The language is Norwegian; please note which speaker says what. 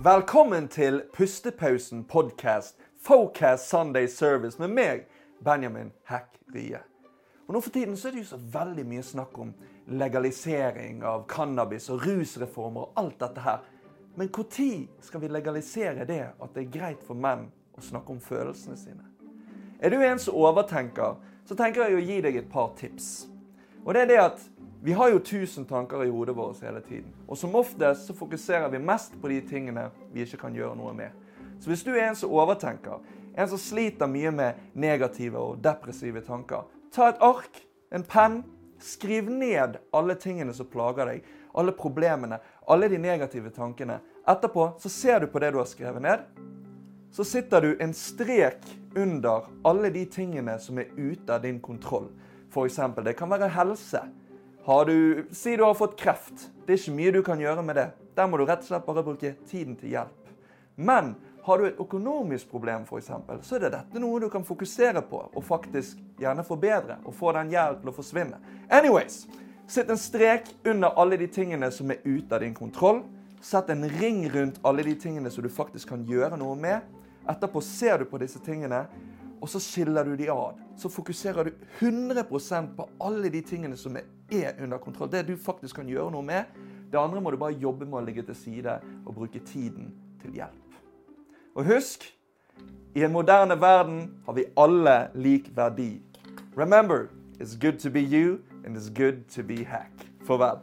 Speaker 1: Velkommen til Pustepausen podcast, Focast Sunday Service med meg, Benjamin Heck Rie. Og nå for tiden så er det jo så veldig mye snakk om legalisering av cannabis og rusreformer og alt dette her. Men når skal vi legalisere det at det er greit for menn å snakke om følelsene sine? Er du en som overtenker, så tenker jeg å gi deg et par tips. Og det er det at vi har jo tusen tanker i hodet vårt hele tiden. Og som oftest så fokuserer vi mest på de tingene vi ikke kan gjøre noe med. Så hvis du er en som overtenker, en som sliter mye med negative og depressive tanker, ta et ark, en penn, skriv ned alle tingene som plager deg. Alle problemene, alle de negative tankene. Etterpå så ser du på det du har skrevet ned. Så sitter du en strek under alle de tingene som er ute av din kontroll. F.eks. det kan være helse. Du, si du har fått kreft. Det er ikke mye du kan gjøre med det. Der må du rett og slett bare bruke tiden til hjelp. Men har du et økonomisk problem, f.eks., så er det dette noe du kan fokusere på og faktisk gjerne forbedre og få den hjelp til å forsvinne. Anyways, Sett en strek under alle de tingene som er ute av din kontroll. Sett en ring rundt alle de tingene som du faktisk kan gjøre noe med. Etterpå ser du på disse tingene, og så skiller du de av. Så fokuserer du 100% på alle de tingene som er under kontroll. Det du faktisk kan gjøre noe med. Det andre må du bare jobbe med å ligge til side og bruke tiden til hjelp. Og husk, i en moderne verden har vi alle lik verdi. Remember, it's good to be you, and it's good to be hack. Farvel.